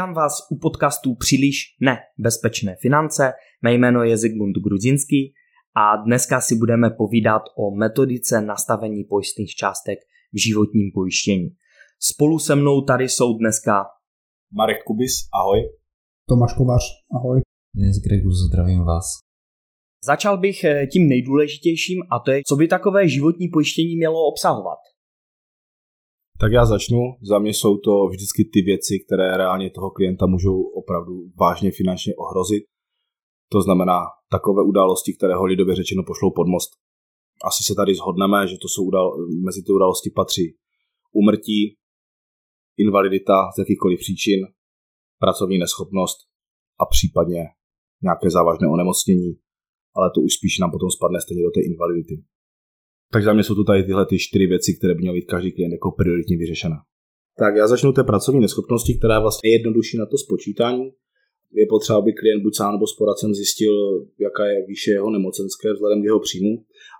Vítám vás u podcastu Příliš nebezpečné finance. Mé jméno je Zygmunt Grudzinský a dneska si budeme povídat o metodice nastavení pojistných částek v životním pojištění. Spolu se mnou tady jsou dneska Marek Kubis, ahoj. Tomáš Kovář, ahoj. Dnes Gregus, zdravím vás. Začal bych eh, tím nejdůležitějším a to je, co by takové životní pojištění mělo obsahovat. Tak já začnu. Za mě jsou to vždycky ty věci, které reálně toho klienta můžou opravdu vážně finančně ohrozit. To znamená takové události, které ho lidově řečeno pošlou pod most. Asi se tady zhodneme, že to jsou udál, mezi ty události patří úmrtí, invalidita z jakýchkoliv příčin, pracovní neschopnost a případně nějaké závažné onemocnění, ale to už spíš nám potom spadne stejně do té invalidity. Takže za mě jsou tu tady tyhle ty čtyři věci, které by měl být každý klient jako prioritně vyřešena. Tak já začnu té pracovní neschopnosti, která je vlastně jednodušší na to spočítání. Je potřeba, aby klient buď sám nebo s poradcem zjistil, jaká je výše jeho nemocenské vzhledem k jeho příjmu,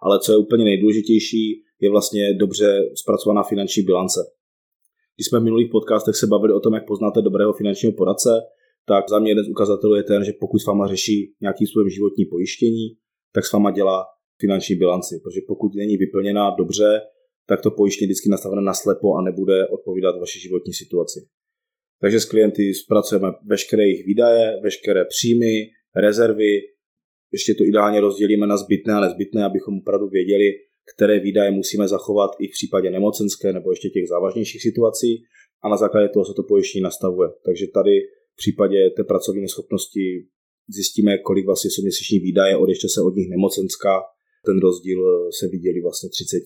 ale co je úplně nejdůležitější, je vlastně dobře zpracovaná finanční bilance. Když jsme v minulých podcastech se bavili o tom, jak poznáte dobrého finančního poradce, tak za mě jeden z ukazatelů je ten, že pokud s váma řeší nějaký způsobem životní pojištění, tak s váma dělá finanční bilanci, protože pokud není vyplněná dobře, tak to pojištění vždycky nastavené na slepo a nebude odpovídat vaší životní situaci. Takže s klienty zpracujeme veškeré jejich výdaje, veškeré příjmy, rezervy, ještě to ideálně rozdělíme na zbytné a nezbytné, abychom opravdu věděli, které výdaje musíme zachovat i v případě nemocenské nebo ještě těch závažnějších situací a na základě toho se to pojištění nastavuje. Takže tady v případě té pracovní neschopnosti zjistíme, kolik vlastně jsou měsíční výdaje, odeště se od nich nemocenská ten rozdíl eh, se viděli vlastně 30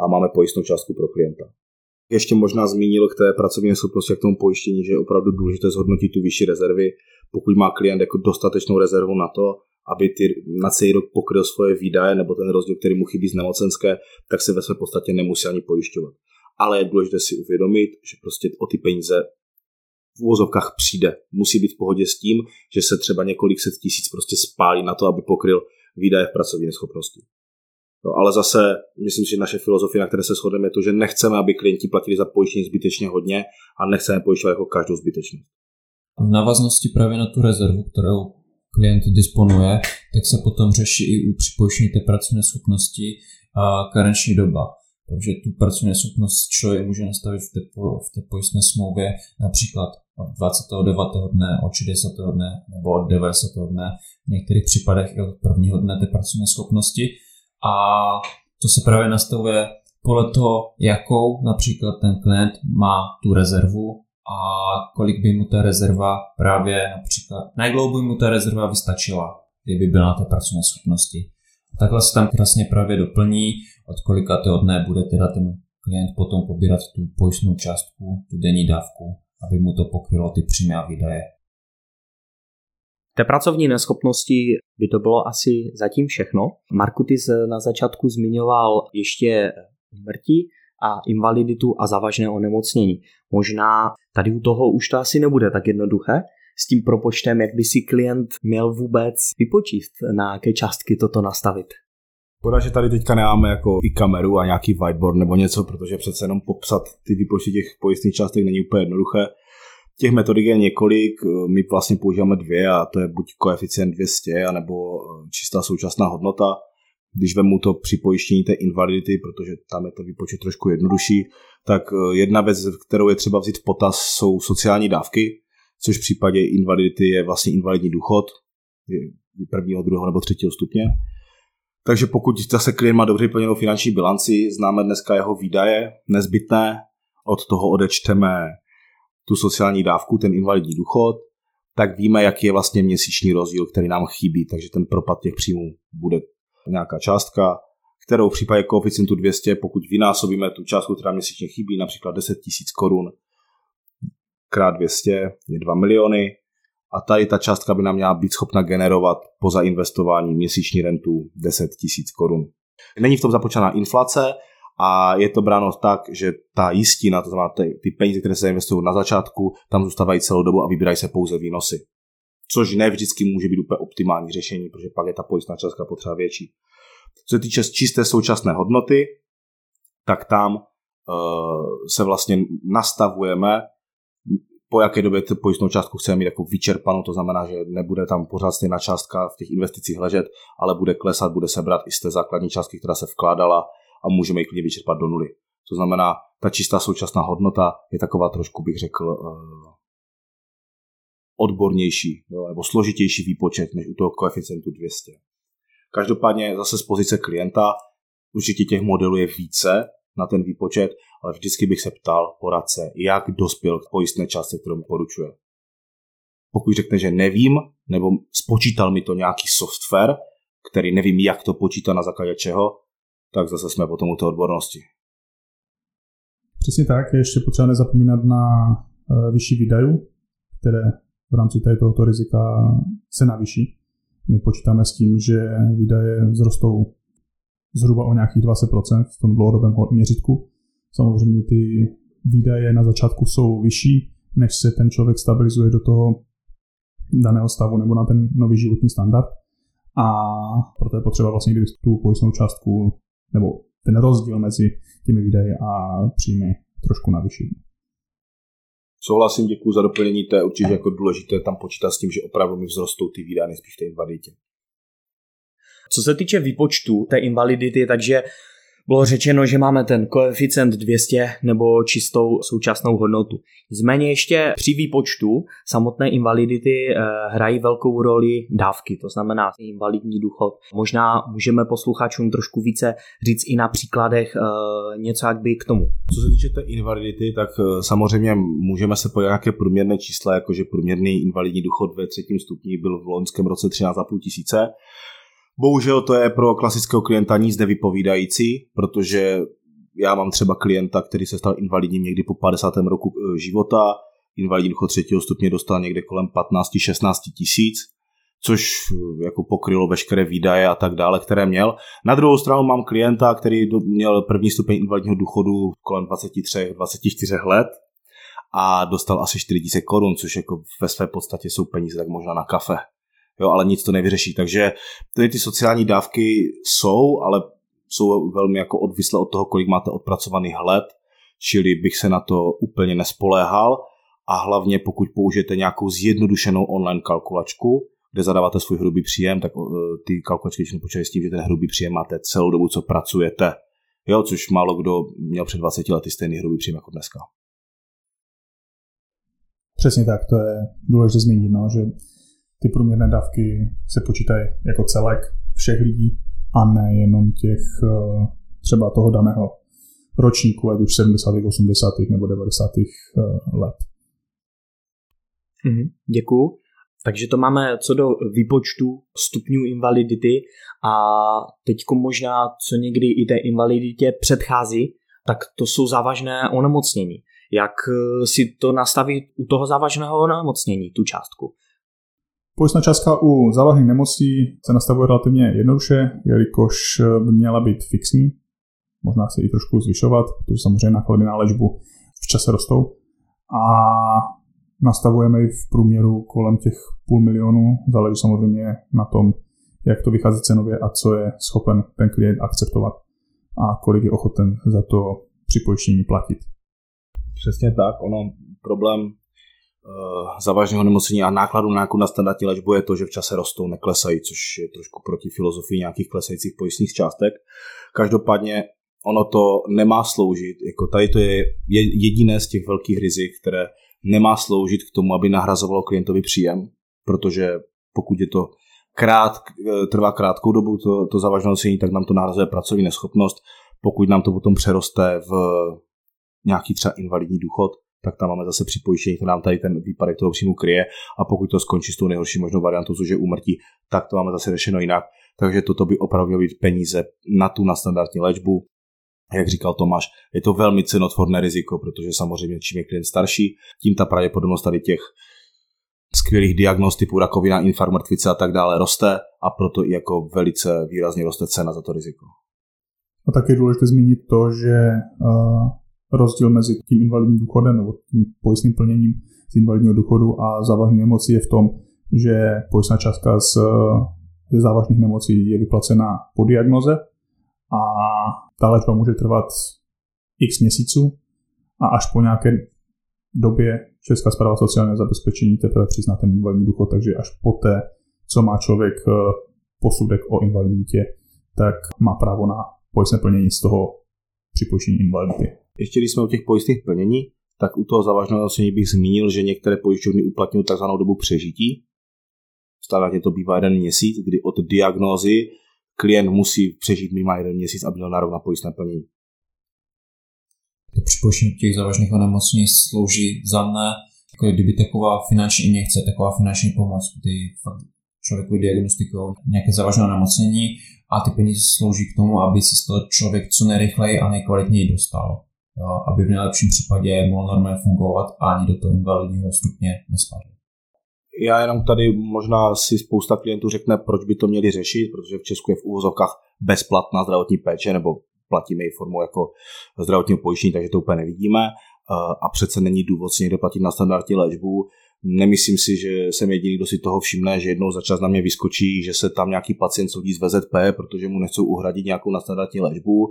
a máme pojistnou částku pro klienta. Ještě možná zmínil k té pracovní schopnosti a k tomu pojištění, že je opravdu důležité zhodnotit tu vyšší rezervy, pokud má klient jako dostatečnou rezervu na to, aby ty, na celý rok pokryl svoje výdaje nebo ten rozdíl, který mu chybí z nemocenské, tak se ve své podstatě nemusí ani pojišťovat. Ale je důležité si uvědomit, že prostě o ty peníze v úvozovkách přijde. Musí být v pohodě s tím, že se třeba několik set tisíc prostě spálí na to, aby pokryl výdaje v pracovní neschopnosti. No, ale zase myslím, že naše filozofie, na které se shodneme, je to, že nechceme, aby klienti platili za pojištění zbytečně hodně a nechceme pojišťovat jako každou zbytečnost. V návaznosti právě na tu rezervu, kterou klient disponuje, tak se potom řeší i u připojištění té pracovní schopnosti a karenční doba. Takže tu pracovní schopnost člověk může nastavit v té, v té pojistné smlouvě například od 29. dne, od 60. dne nebo od 90. dne, v některých případech i od prvního dne té pracovní schopnosti. A to se právě nastavuje podle toho, jakou například ten klient má tu rezervu a kolik by mu ta rezerva právě například, na by mu ta rezerva vystačila, kdyby byla na té pracovní schopnosti. A takhle se tam krásně právě doplní, od kolika dne bude teda ten klient potom pobírat tu pojistnou částku, tu denní dávku, aby mu to pokrylo ty příjmy a výdaje. Té pracovní neschopnosti by to bylo asi zatím všechno. Marku, ty na začátku zmiňoval ještě mrtí a invaliditu a závažné onemocnění. Možná tady u toho už to asi nebude tak jednoduché s tím propočtem, jak by si klient měl vůbec vypočíst, na jaké částky toto nastavit. Škoda, že tady teďka nemáme jako i kameru a nějaký whiteboard nebo něco, protože přece jenom popsat ty výpočty těch pojistných částek není úplně jednoduché. Těch metodik je několik, my vlastně používáme dvě a to je buď koeficient 200, anebo eh, čistá současná hodnota. Když vemu to při pojištění té invalidity, protože tam je to výpočet trošku jednodušší, tak eh, jedna věc, kterou je třeba vzít v potaz, jsou sociální dávky, což v případě invalidity je vlastně invalidní důchod, prvního, druhého nebo třetího stupně. Takže pokud zase klient má dobře vyplněnou finanční bilanci, známe dneska jeho výdaje nezbytné, od toho odečteme tu sociální dávku, ten invalidní důchod, tak víme, jaký je vlastně měsíční rozdíl, který nám chybí, takže ten propad těch příjmů bude nějaká částka, kterou v případě koeficientu 200, pokud vynásobíme tu částku, která měsíčně chybí, například 10 000 korun krát 200 je 2 miliony, a tady ta částka by nám měla být schopna generovat po zainvestování měsíční rentu 10 tisíc korun. Není v tom započaná inflace a je to bráno tak, že ta jistina, to znamená ty, ty peníze, které se investují na začátku, tam zůstávají celou dobu a vybírají se pouze výnosy. Což ne vždycky může být úplně optimální řešení, protože pak je ta pojistná částka potřeba větší. Co se týče čisté současné hodnoty, tak tam uh, se vlastně nastavujeme po jaké době tu pojistnou částku chceme mít jako vyčerpanou, to znamená, že nebude tam pořád stejná částka v těch investicích ležet, ale bude klesat, bude sebrat i z té základní částky, která se vkládala a můžeme ji klidně vyčerpat do nuly. To znamená, ta čistá současná hodnota je taková trošku, bych řekl, eh, odbornější nebo složitější výpočet než u toho koeficientu 200. Každopádně zase z pozice klienta určitě těch modelů je více na ten výpočet, ale vždycky bych se ptal poradce, jak dospěl k pojistné částce, kterou mi poručuje. Pokud řekne, že nevím, nebo spočítal mi to nějaký software, který nevím, jak to počítá na základě čeho, tak zase jsme potom u té odbornosti. Přesně tak, je ještě potřeba nezapomínat na eh, vyšší výdajů, které v rámci tohoto rizika se navýší. My počítáme s tím, že výdaje vzrostou zhruba o nějakých 20% v tom dlouhodobém měřitku. Samozřejmě ty výdaje na začátku jsou vyšší, než se ten člověk stabilizuje do toho daného stavu nebo na ten nový životní standard. A proto je potřeba vlastně, tu pojistnou částku nebo ten rozdíl mezi těmi výdaji a příjmy trošku navýšit. Souhlasím, děkuji za doplnění, to je určitě jako důležité tam počítat s tím, že opravdu mi vzrostou ty výdaje spíš v té invaliditě. Co se týče výpočtu té invalidity, takže bylo řečeno, že máme ten koeficient 200 nebo čistou současnou hodnotu. Nicméně ještě při výpočtu samotné invalidity eh, hrají velkou roli dávky, to znamená invalidní důchod. Možná můžeme posluchačům trošku více říct i na příkladech eh, něco jak by k tomu. Co se týče té invalidity, tak eh, samozřejmě můžeme se pojít nějaké průměrné čísla, jakože průměrný invalidní důchod ve třetím stupni byl v loňském roce 13,5 tisíce Bohužel to je pro klasického klienta nic nevypovídající, protože já mám třeba klienta, který se stal invalidním někdy po 50. roku e, života, invalidní důchod třetího stupně dostal někde kolem 15-16 tisíc, což e, jako pokrylo veškeré výdaje a tak dále, které měl. Na druhou stranu mám klienta, který měl první stupeň invalidního důchodu kolem 23-24 let a dostal asi 4000 korun, což jako ve své podstatě jsou peníze tak možná na kafe jo, ale nic to nevyřeší. Takže tady ty sociální dávky jsou, ale jsou velmi jako odvislé od toho, kolik máte odpracovaný hled, čili bych se na to úplně nespoléhal a hlavně pokud použijete nějakou zjednodušenou online kalkulačku, kde zadáváte svůj hrubý příjem, tak uh, ty kalkulačky většinou počítají s tím, že ten hrubý příjem máte celou dobu, co pracujete. Jo, což málo kdo měl před 20 lety stejný hrubý příjem jako dneska. Přesně tak, to je důležité zmínit, no, že ty průměrné dávky se počítají jako celek všech lidí a ne jenom těch eh, třeba toho daného ročníku, ať už 70., 80. nebo 90. Eh, let. Mhm, děkuju. Takže to máme co do výpočtu stupňů invalidity a teď možná, co někdy i té invaliditě předchází, tak to jsou závažné onemocnění. Jak eh, si to nastavit u toho závažného onemocnění, tu částku? Pojistná částka u závažných nemocí se nastavuje relativně jednoduše, jelikož by měla být fixní, možná se i trošku zvyšovat, protože samozřejmě náklady na léčbu v čase rostou. A nastavujeme ji v průměru kolem těch půl milionu, záleží samozřejmě na tom, jak to vychází cenově a co je schopen ten klient akceptovat a kolik je ochoten za to připojištění platit. Přesně tak, ono problém Eh, závažného nemocení a nákladu na na standardní léčbu je to, že v čase rostou, neklesají, což je trošku proti filozofii nějakých klesajících pojistných částek. Každopádně ono to nemá sloužit, jako tady to je jediné z těch velkých rizik, které nemá sloužit k tomu, aby nahrazovalo klientovi příjem, protože pokud je to krát, eh, trvá krátkou dobu to, to závažné nosení, tak nám to nahrazuje pracovní neschopnost. Pokud nám to potom přeroste v nějaký třeba invalidní důchod, tak tam máme zase připojištění, to nám tady ten výpadek toho příjmu kryje a pokud to skončí s tou nejhorší možnou variantou, což je úmrtí, tak to máme zase řešeno jinak. Takže toto by opravdu mělo být peníze na tu na standardní léčbu. Jak říkal Tomáš, je to velmi cenotvorné riziko, protože samozřejmě čím je klient starší, tím ta pravděpodobnost tady těch skvělých diagnóz typu rakovina, infarkt, mrtvice a tak dále roste a proto i jako velice výrazně roste cena za to riziko. A tak je důležité zmínit to, že uh, rozdíl mezi tím invalidním důchodem nebo tím pojistným plněním z invalidního důchodu a závažných nemocí je v tom, že pojistná částka z, z závažných nemocí je vyplacená po diagnoze a ta léčba může trvat x měsíců a až po nějaké době, Česká zpráva sociálního zabezpečení teprve přizná ten invalidní důchod, takže až poté, co má člověk eh, posudek o invaliditě, tak má právo na pojistné plnění z toho připojištění invalidity. Ještě když jsme u těch pojistných plnění, tak u toho závažného ocenění bych zmínil, že některé pojišťovny uplatňují tzv. dobu přežití. Standardně to bývá jeden měsíc, kdy od diagnózy klient musí přežít minimálně jeden měsíc, aby měl nárok na pojistné plnění. To připojištění těch závažných onemocnění slouží za mne, jako kdyby taková finanční injekce, taková finanční pomoc, kdy fakt člověku diagnostikují nějaké závažné onemocnění a ty peníze slouží k tomu, aby se z toho člověk co nejrychleji a nejkvalitněji dostal aby v nejlepším případě mohl normálně fungovat a ani do toho invalidního stupně nespadl. Já jenom tady možná si spousta klientů řekne, proč by to měli řešit, protože v Česku je v úvozovkách bezplatná zdravotní péče, nebo platíme ji formou jako zdravotního pojištění, takže to úplně nevidíme a přece není důvod si někde platit na standardní léčbu. Nemyslím si, že jsem jediný, kdo si toho všimne, že jednou za čas na mě vyskočí, že se tam nějaký pacient soudí z VZP, protože mu nechcou uhradit nějakou nadstandardní léčbu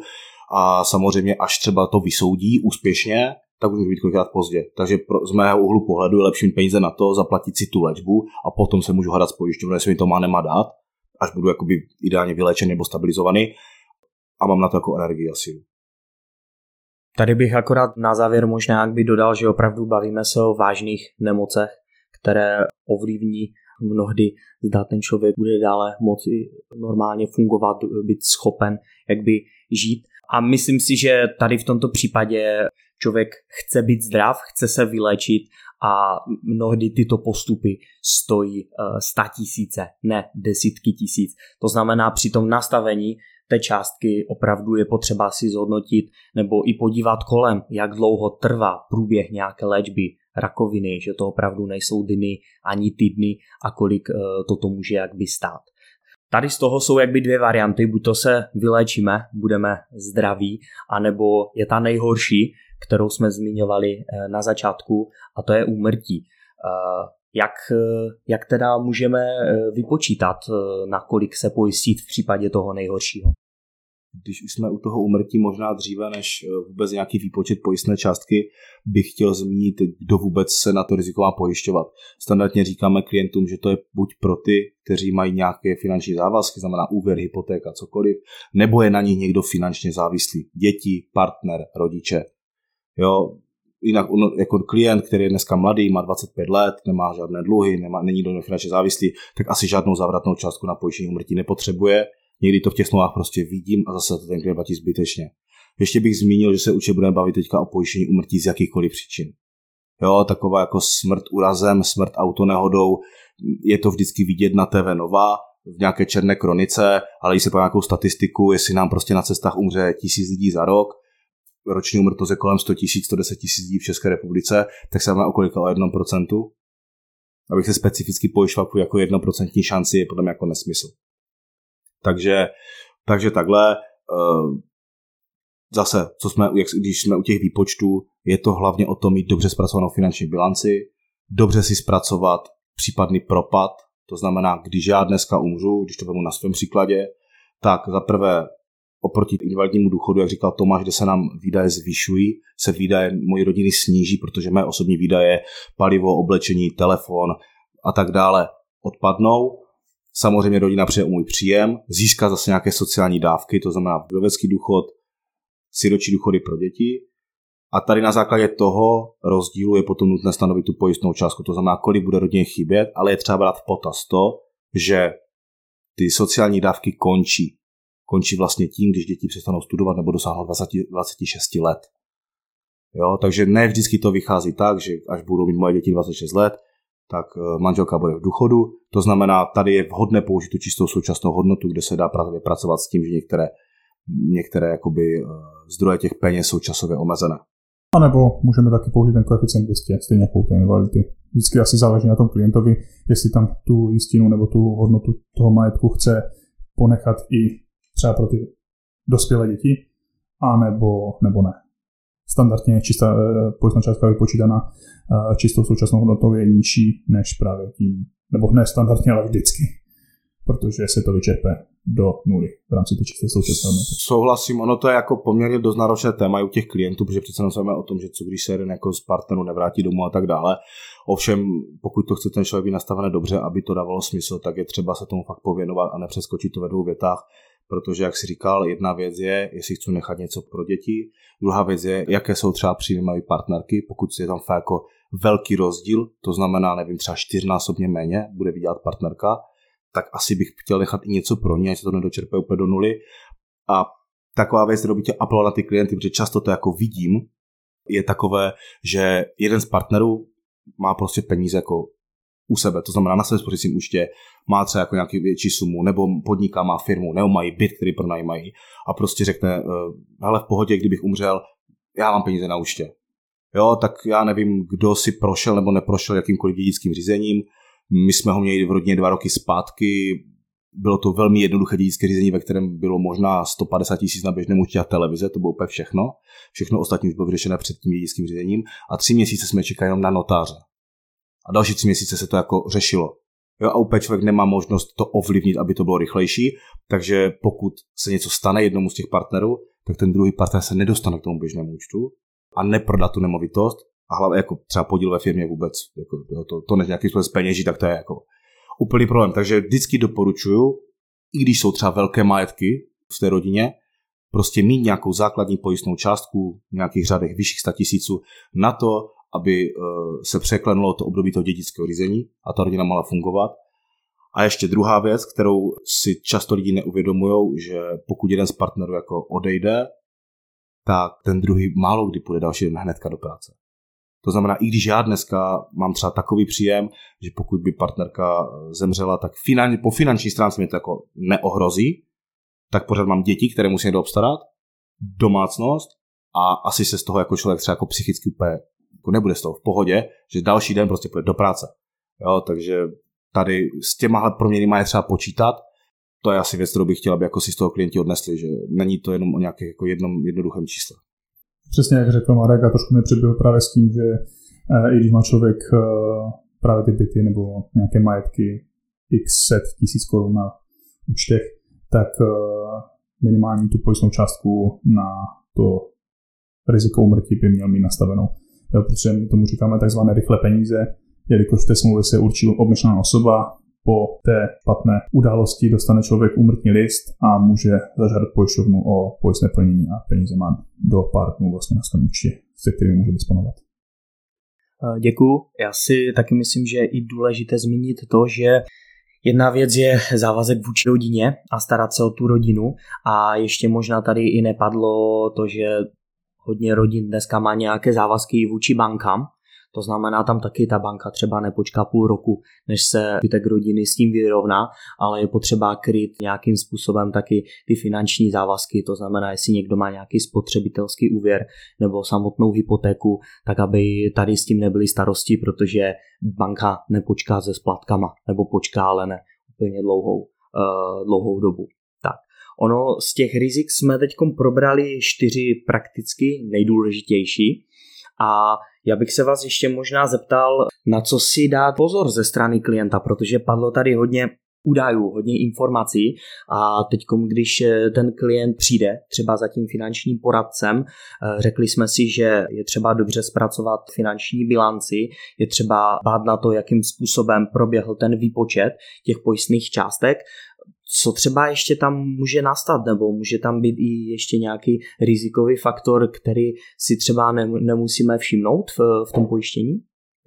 a samozřejmě až třeba to vysoudí úspěšně, tak už být kolikrát pozdě. Takže pro, z mého úhlu pohledu je lepší mít peníze na to, zaplatit si tu léčbu a potom se můžu hadat s pojišťovnou, jestli mi to má nemá dát, až budu jakoby ideálně vylečen nebo stabilizovaný a mám na to jako energii a sílu. Tady bych akorát na závěr možná jak by dodal, že opravdu bavíme se o vážných nemocech, které ovlivní mnohdy, zda ten člověk bude dále moci normálně fungovat, být schopen jak by žít. A myslím si, že tady v tomto případě člověk chce být zdrav, chce se vylečit a mnohdy tyto postupy stojí 100 eh, tisíce, ne desítky tisíc. To znamená při tom nastavení té částky opravdu je potřeba si zhodnotit nebo i podívat kolem, jak dlouho trvá průběh nějaké léčby rakoviny, že to opravdu nejsou dny ani týdny a kolik eh, toto může jak by stát. Tady z toho jsou jakby dvě varianty, buď to se vyléčíme, budeme zdraví, anebo je ta nejhorší, kterou jsme zmiňovali eh, na začátku, a to je úmrtí. Eh, jak, jak teda můžeme vypočítat, na kolik se pojistit v případě toho nejhoršího? Když už jsme u toho umrtí možná dříve než eh, vůbec nějaký výpočet pojistné částky, bych chtěl zmínit, kdo vůbec se na to riziko má pojišťovat. Standardně říkáme klientům, že to je buď pro ty, kteří mají nějaké finanční závazky, znamená úvěr, hypotéka, cokoliv, nebo je na nich někdo finančně závislý. Děti, partner, rodiče. Jo, jinak jako klient, který je dneska mladý, má 25 let, nemá žádné dluhy, nemá, není do finančně závislý, tak asi žádnou závratnou částku na pojištění umrtí nepotřebuje Někdy to v těch smlouvách prostě vidím a zase to ten klient platí zbytečně. Ještě bych zmínil, že se určitě budeme bavit teďka o pojištění umrtí z jakýchkoliv příčin. Jo, taková jako smrt urazem, smrt autonehodou, je to vždycky vidět na TV Nova, v nějaké černé kronice, ale když se podíváme nějakou statistiku, jestli nám prostě na cestách umře tisíc lidí za rok, roční umrtnost je kolem 100 tisíc, 110 tisíc lidí v České republice, tak se máme o kolika o jednom procentu. Abych se specificky pojišťoval jako jednoprocentní šanci je podle mě jako nesmysl. Takže, takže takhle eh, zase, co jsme, jak, když jsme u těch výpočtů, je to hlavně o tom mít dobře zpracovanou finanční bilanci, dobře si zpracovat případný propad, to znamená, když já dneska umřu, když to vezmu na svém příkladě, tak za prvé oproti invalidnímu důchodu, jak říkal Tomáš, kde se nám výdaje zvyšují, se výdaje mojí rodiny sníží, protože mé osobní výdaje, palivo, oblečení, telefon a tak dále odpadnou Samozřejmě rodina přijde o můj příjem, získá zase nějaké sociální dávky, to znamená vdovecký důchod, siročí důchody pro děti. A tady na základě toho rozdílu je potom nutné stanovit tu pojistnou částku, to znamená, kolik bude rodině chybět, ale je třeba brát v potaz to, že ty sociální dávky končí. Končí vlastně tím, když děti přestanou studovat nebo dosáhnou 20, 26 let. Jo, takže ne vždycky to vychází tak, že až budou mít moje děti 26 let, tak eh, manželka bude v důchodu. To znamená, tady je vhodné použít tu čistou současnou hodnotu, kde se dá právě pracovat s tím, že některé, některé jakoby, eh, zdroje těch peněz jsou časově omezené. A nebo můžeme taky použít ten koeficient 200, stejně jako té invalidity. Vždycky asi záleží na tom klientovi, jestli tam tu jistinu nebo tu hodnotu toho majetku chce ponechat i třeba pro ty dospělé děti, a nebo, nebo ne standardně čistá eh, pojistná částka vypočítaná eh, čistou současnou hodnotou je nižší než právě tím, nebo ne standardně, ale vždycky, protože se to vyčerpe do nuly v rámci té čisté současné Souhlasím, ono to je jako poměrně dost náročné téma u těch klientů, protože přece jsme o tom, že co když se jeden jako z partnerů nevrátí domů a tak dále. Ovšem, pokud to chce ten člověk být nastavené dobře, aby to dávalo smysl, tak je třeba se tomu fakt pověnovat a nepřeskočit to ve dvou větách, protože, jak si říkal, jedna věc je, jestli chci nechat něco pro děti, druhá věc je, jaké jsou třeba příjmy partnerky, pokud je tam fakt jako velký rozdíl, to znamená, nevím, třeba čtyřnásobně méně bude vydělat partnerka, tak asi bych chtěl nechat i něco pro ně, ať se to nedočerpe úplně do nuly. A taková věc, kterou bych chtěl na ty klienty, protože často to jako vidím, je takové, že jeden z partnerů má prostě peníze jako u sebe, to znamená na svém spořícím účtě, má třeba jako nějaký větší sumu, nebo podniká, má firmu, nebo mají byt, který pronajímají a prostě řekne, eh, hele v pohodě, kdybych umřel, já mám peníze na účtě. Jo, tak já nevím, kdo si prošel nebo neprošel jakýmkoliv dědickým řízením. My jsme ho měli v rodině dva roky zpátky, bylo to velmi jednoduché dědické řízení, ve kterém bylo možná 150 tisíc na běžném účtě a televize, to bylo úplně všechno. Všechno ostatní už bylo vyřešené před tím dědickým řízením a tři měsíce jsme čekali jenom na notáře. A další tři měsíce se to jako řešilo. Jo, a úplně člověk nemá možnost to ovlivnit, aby to bylo rychlejší, takže pokud se něco stane jednomu z těch partnerů, tak ten druhý partner se nedostane k tomu běžnému účtu a neprodat tu nemovitost a hlavně jako třeba podíl ve firmě vůbec, jako, to, to než nějaký způsob peněží, tak to je jako úplný problém. Takže vždycky doporučuju, i když jsou třeba velké majetky v té rodině, prostě mít nějakou základní pojistnou částku v nějakých řadech vyšších 100 tisíců na to, aby eh, se překlenulo to období toho dědického řízení a ta rodina mohla fungovat. A ještě druhá věc, kterou si často lidi neuvědomují, že pokud jeden z partnerů jako odejde, tak ten druhý málo kdy půjde další den hnedka do práce. To znamená, i když já dneska mám třeba takový příjem, že pokud by partnerka eh, zemřela, tak finan, po finanční stránce mě to jako neohrozí, tak pořád mám děti, které musím někdo obstarat, domácnost a asi se z toho jako člověk třeba jako psychicky úplně jako nebude z toho v pohodě, že další den prostě půjde do práce. Jo, takže tady s těmahle proměnými je třeba počítat. To je asi věc, kterou bych chtěl, aby jako si z toho klienti odnesli, že není to jenom o nějakém jako jednom jednoduchém čísle. Přesně jak řekl Marek, a trošku mi přibyl právě s tím, že eh, i když má člověk eh, právě ty byty nebo nějaké majetky x set tisíc korun na účtech, tak eh, minimální tu pojistnou částku na to riziko umrtí by měl mít nastavenou. Protože my tomu říkáme takzvané rychlé peníze, jelikož v té smlouvě se určí obmyšlená osoba, po té špatné události dostane člověk úmrtní list a může zažádat pojišťovnu o pojistné plnění a peníze má do pár dnů vlastně na svém účtě, se kterým může disponovat. Eh, děkuju. Já si taky myslím, že je i důležité zmínit to, že Jedna věc je závazek vůči rodině a starat se o tu rodinu a ještě možná tady i nepadlo to, že hodně rodin dneska má nějaké závazky vůči bankám, to znamená, tam taky ta banka třeba nepočká půl roku, než se zbytek rodiny s tím vyrovná, ale je potřeba kryt nějakým způsobem taky ty finanční závazky, to znamená, jestli někdo má nějaký spotřebitelský úvěr nebo samotnou hypotéku, tak aby tady s tím nebyly starosti, protože banka nepočká se splatkama, nebo počká, ale ne úplně dlouhou, uh, dlouhou dobu. Ono z těch rizik jsme teď probrali čtyři prakticky nejdůležitější. A já bych se vás ještě možná zeptal, na co si dát pozor ze strany klienta, protože padlo tady hodně údajů, hodně informací. A teď, když eh, ten klient přijde třeba za tím finančním poradcem, eh, řekli jsme si, že je třeba dobře zpracovat finanční bilanci, je třeba bát na to, jakým způsobem proběhl ten výpočet těch pojistných částek, co třeba ještě tam může nastat, nebo může tam být i ještě nějaký rizikový faktor, který si třeba nemusíme všimnout v, v tom pojištění?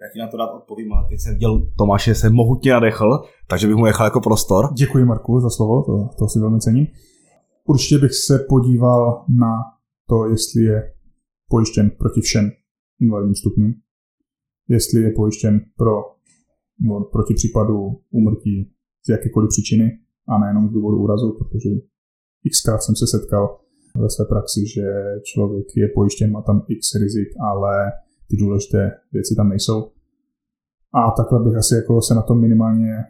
Já ti na to rád odpovím, ale teď jsem viděl Tomáše, se mohutně nadechl, takže bych mu nechal jako prostor. Děkuji Marku za slovo, to, to si velmi cením. Určitě bych se podíval na to, jestli je pojištěn proti všem invalidním stupňům, jestli je pojištěn pro, no, proti případu úmrtí z jakékoliv příčiny, a nejenom z důvodu úrazu, protože xkrát jsem se setkal ve své praxi, že člověk je pojištěn, má tam x rizik, ale ty důležité věci tam nejsou. A takhle bych asi jako se na to minimálně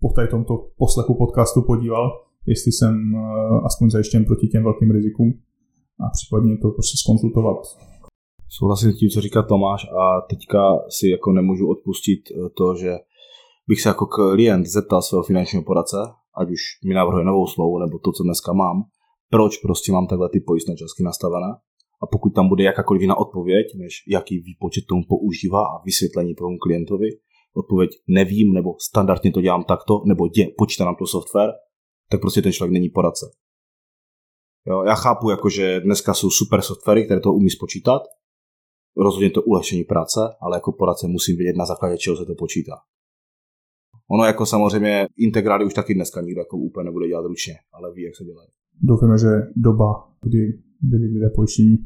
po tady tomto poslechu podcastu podíval, jestli jsem eh, aspoň zajištěn proti těm velkým rizikům a případně to prostě skonzultovat. Souhlasím s tím, co říká Tomáš a teďka si jako nemůžu odpustit to, že bych se jako klient zeptal svého finančního poradce ať už mi navrhuje novou slovu nebo to, co dneska mám, proč prostě mám takhle ty pojistné částky nastavené. A pokud tam bude jakákoliv jiná odpověď, než jaký výpočet tomu používá a vysvětlení tomu klientovi, odpověď nevím, nebo standardně to dělám takto, nebo dě, počítá nám to software, tak prostě ten člověk není poradce. Jo, já chápu, jako, že dneska jsou super softwary, které to umí spočítat, rozhodně to ulehčení práce, ale jako poradce musím vědět, na základě čeho se to počítá. Ono jako samozřejmě integrály už taky dneska nikdo jako úplně nebude dělat ručně, ale ví, jak se dělají. Doufáme, že doba, kdy byli lidé pojištění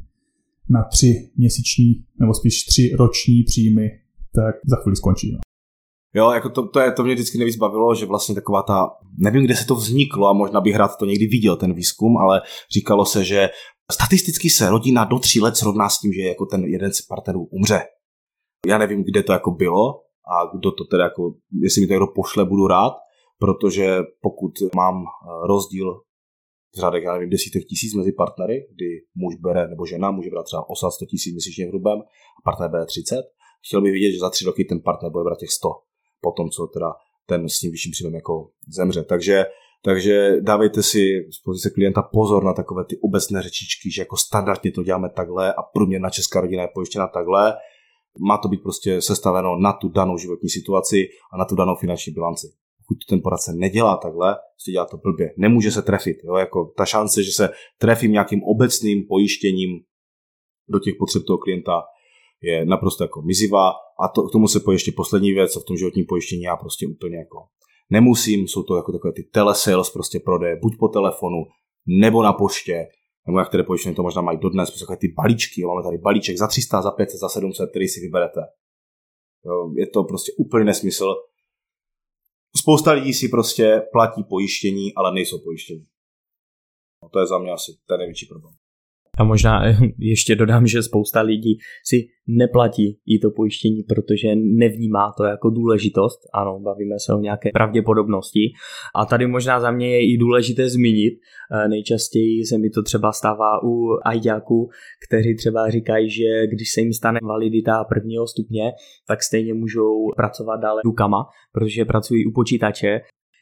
na tři měsíční, nebo spíš tři roční příjmy, tak za chvíli skončí. No. Jo, jako to, to, je, to mě vždycky nejvíc bavilo, že vlastně taková ta, nevím, kde se to vzniklo a možná bych rád to někdy viděl, ten výzkum, ale říkalo se, že statisticky se rodina do tří let srovná s tím, že jako ten jeden z partnerů umře. Já nevím, kde to jako bylo a kdo to teda jako, jestli mi to někdo pošle, budu rád, protože pokud mám eh, rozdíl v řádech, já nevím, desítek tisíc mezi partnery, kdy muž bere, nebo žena může brát třeba 800 100 tisíc měsíčně hrubém a partner bere 30, chtěl bych vidět, že za tři roky ten partner bude brát těch 100 po tom, co teda ten s tím vyšším příjmem jako zemře. Takže, takže dávejte si z pozice klienta pozor na takové ty obecné řečičky, že jako standardně to děláme takhle a průměrná česká rodina je pojištěna takhle. Má to být prostě sestaveno na tu danou životní situaci a na tu danou finanční bilanci. Pokud ten poradce nedělá takhle, si dělá to blbě. Nemůže se trefit. Jo? Jako ta šance, že se trefím nějakým obecným pojištěním do těch potřeb toho klienta, je naprosto jako mizivá a to, k tomu se pojí ještě poslední věc, co v tom životním pojištění já prostě úplně jako nemusím, jsou to jako takové ty telesales prostě prodeje, buď po telefonu, nebo na poště, nebo jak které pojištění to možná mají dodnes, prostě ty balíčky, máme tady balíček za 300, za 500, za 700, který si vyberete. Jo, je to prostě úplně nesmysl. Spousta lidí si prostě platí pojištění, ale nejsou pojištění. No, to je za mě asi ten největší problém. A možná ještě dodám, že spousta lidí si neplatí i to pojištění, protože nevnímá to jako důležitost. Ano, bavíme se o nějaké pravděpodobnosti. A tady možná za mě je i důležité zmínit, eh, nejčastěji se mi to třeba stává u ajďáků, kteří třeba říkají, že když se jim stane validita prvního stupně, tak stejně můžou pracovat dále rukama, protože pracují u počítače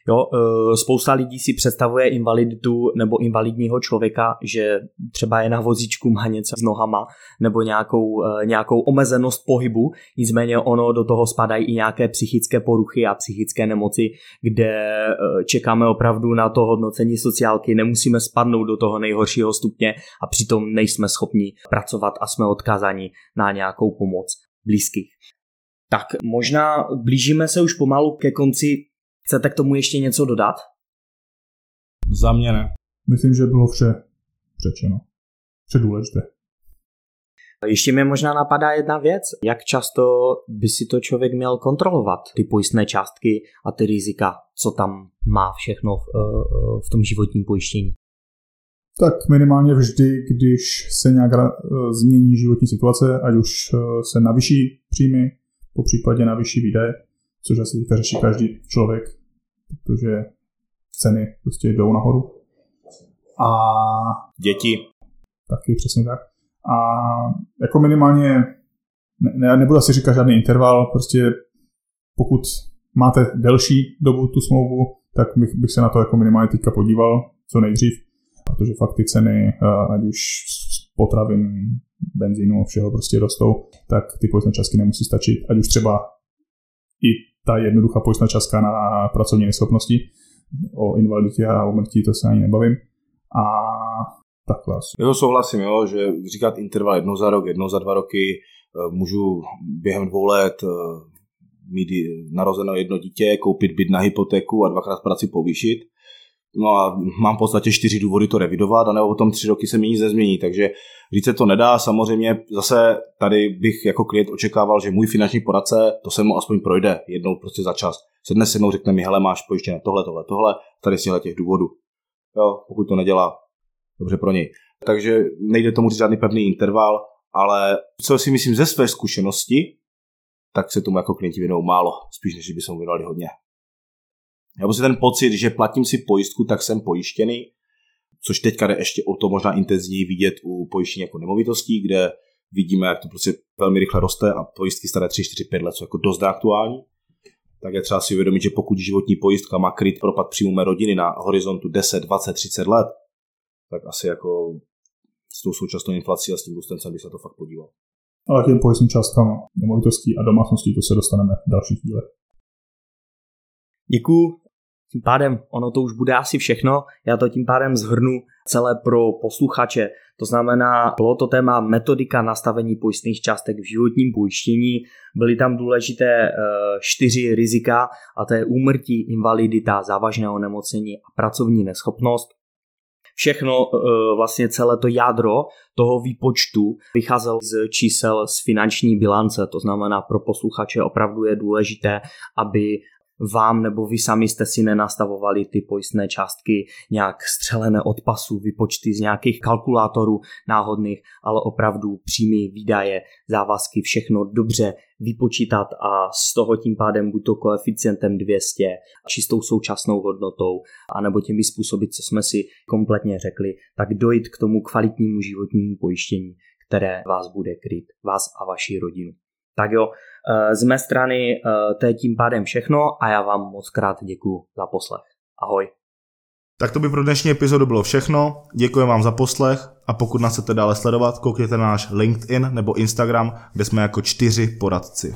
Jo, e, spousta lidí si představuje invaliditu nebo invalidního člověka, že třeba je na vozíčku, má něco s nohama nebo nějakou, e, nějakou omezenost pohybu, nicméně ono do toho spadají i nějaké psychické poruchy a psychické nemoci, kde e, čekáme opravdu na to hodnocení sociálky, nemusíme spadnout do toho nejhoršího stupně a přitom nejsme schopni pracovat a jsme odkázáni na nějakou pomoc blízkých. Tak možná blížíme se už pomalu ke konci Chcete k tomu ještě něco dodat? Za mě ne. Myslím, že bylo vše řečeno. Vše důležité. Ještě mi možná napadá jedna věc. Jak často by si to člověk měl kontrolovat, ty pojistné částky a ty rizika, co tam má všechno v, eh, v tom životním pojištění? Tak minimálně vždy, když se nějak eh, změní životní situace, ať už eh, se navyší příjmy, po případě navyší výdaje, což asi teďka řeší každý člověk, protože ceny prostě jdou nahoru. A děti. Taky přesně tak. A jako minimálně, ne, nebudu asi říkat žádný interval, prostě pokud máte delší dobu tu smlouvu, tak bych, bych se na to jako minimálně teďka podíval co nejdřív, protože fakt ty ceny, eh, ať už potravin, benzínu, všeho prostě rostou, tak ty pojistné částky nemusí stačit, ať už třeba i ta jednoduchá pojistná částka na pracovní neschopnosti. O invaliditě a o mrtí to se ani nebavím. A takhle asi. Jo, souhlasím, jo, že říkat interval jednou za rok, jednou za dva roky, eh, můžu během dvou let eh, mít narozeno jedno dítě, koupit byt na hypotéku a dvakrát práci povýšit. No a mám v podstatě čtyři důvody to revidovat, a nebo potom tři roky se mi nic nezmění, takže Říct se to nedá, samozřejmě zase tady bych jako klient očekával, že můj finanční poradce to se mu aspoň projde jednou prostě za čas. Se dnes jednou řekne mi, hele, máš pojištěné tohle, tohle, tohle, tady z těch důvodů. Jo, pokud to nedělá, dobře pro něj. Takže nejde tomu říct žádný pevný interval, ale co si myslím ze své zkušenosti, tak se tomu jako klienti věnou málo, spíš než by se mu věnovali hodně. Já prostě ten pocit, že platím si pojistku, tak jsem pojištěný, což teďka jde ještě o to možná intenzivněji vidět u pojištění jako nemovitostí, kde vidíme, jak to prostě velmi rychle roste a pojistky staré 3, 4, 5 let jsou jako dost aktuální. tak je třeba si uvědomit, že pokud životní pojistka má kryt propad příjmu mé rodiny na horizontu 10, 20, 30 let, tak asi jako s tou současnou inflací a s tím růstem by se to fakt podíval. Ale těm pojistným částkám nemovitostí a domácností to se dostaneme v dalších dílech. Děkuju. Tím pádem ono to už bude asi všechno. Já to tím pádem zhrnu celé pro posluchače. To znamená, bylo to téma metodika nastavení pojistných částek v životním pojištění. Byly tam důležité eh, čtyři rizika a to je úmrtí, invalidita, závažné onemocnění a pracovní neschopnost. Všechno, eh, vlastně celé to jádro toho výpočtu vycházel z čísel z finanční bilance, to znamená pro posluchače opravdu je důležité, aby vám nebo vy sami jste si nenastavovali ty pojistné částky nějak střelené od pasu, vypočty z nějakých kalkulátorů náhodných, ale opravdu příjmy, výdaje, závazky, všechno dobře vypočítat a z toho tím pádem buď to koeficientem 200, čistou současnou hodnotou, anebo těmi způsoby, co jsme si kompletně řekli, tak dojít k tomu kvalitnímu životnímu pojištění, které vás bude kryt, vás a vaši rodinu. Tak jo, z mé strany eh, to je tím pádem všechno a já vám moc krát děkuji za poslech. Ahoj. Tak to by pro dnešní epizodu bylo všechno. Děkuji vám za poslech a pokud nás chcete dále sledovat, koukněte na náš LinkedIn nebo Instagram, kde jsme jako čtyři poradci.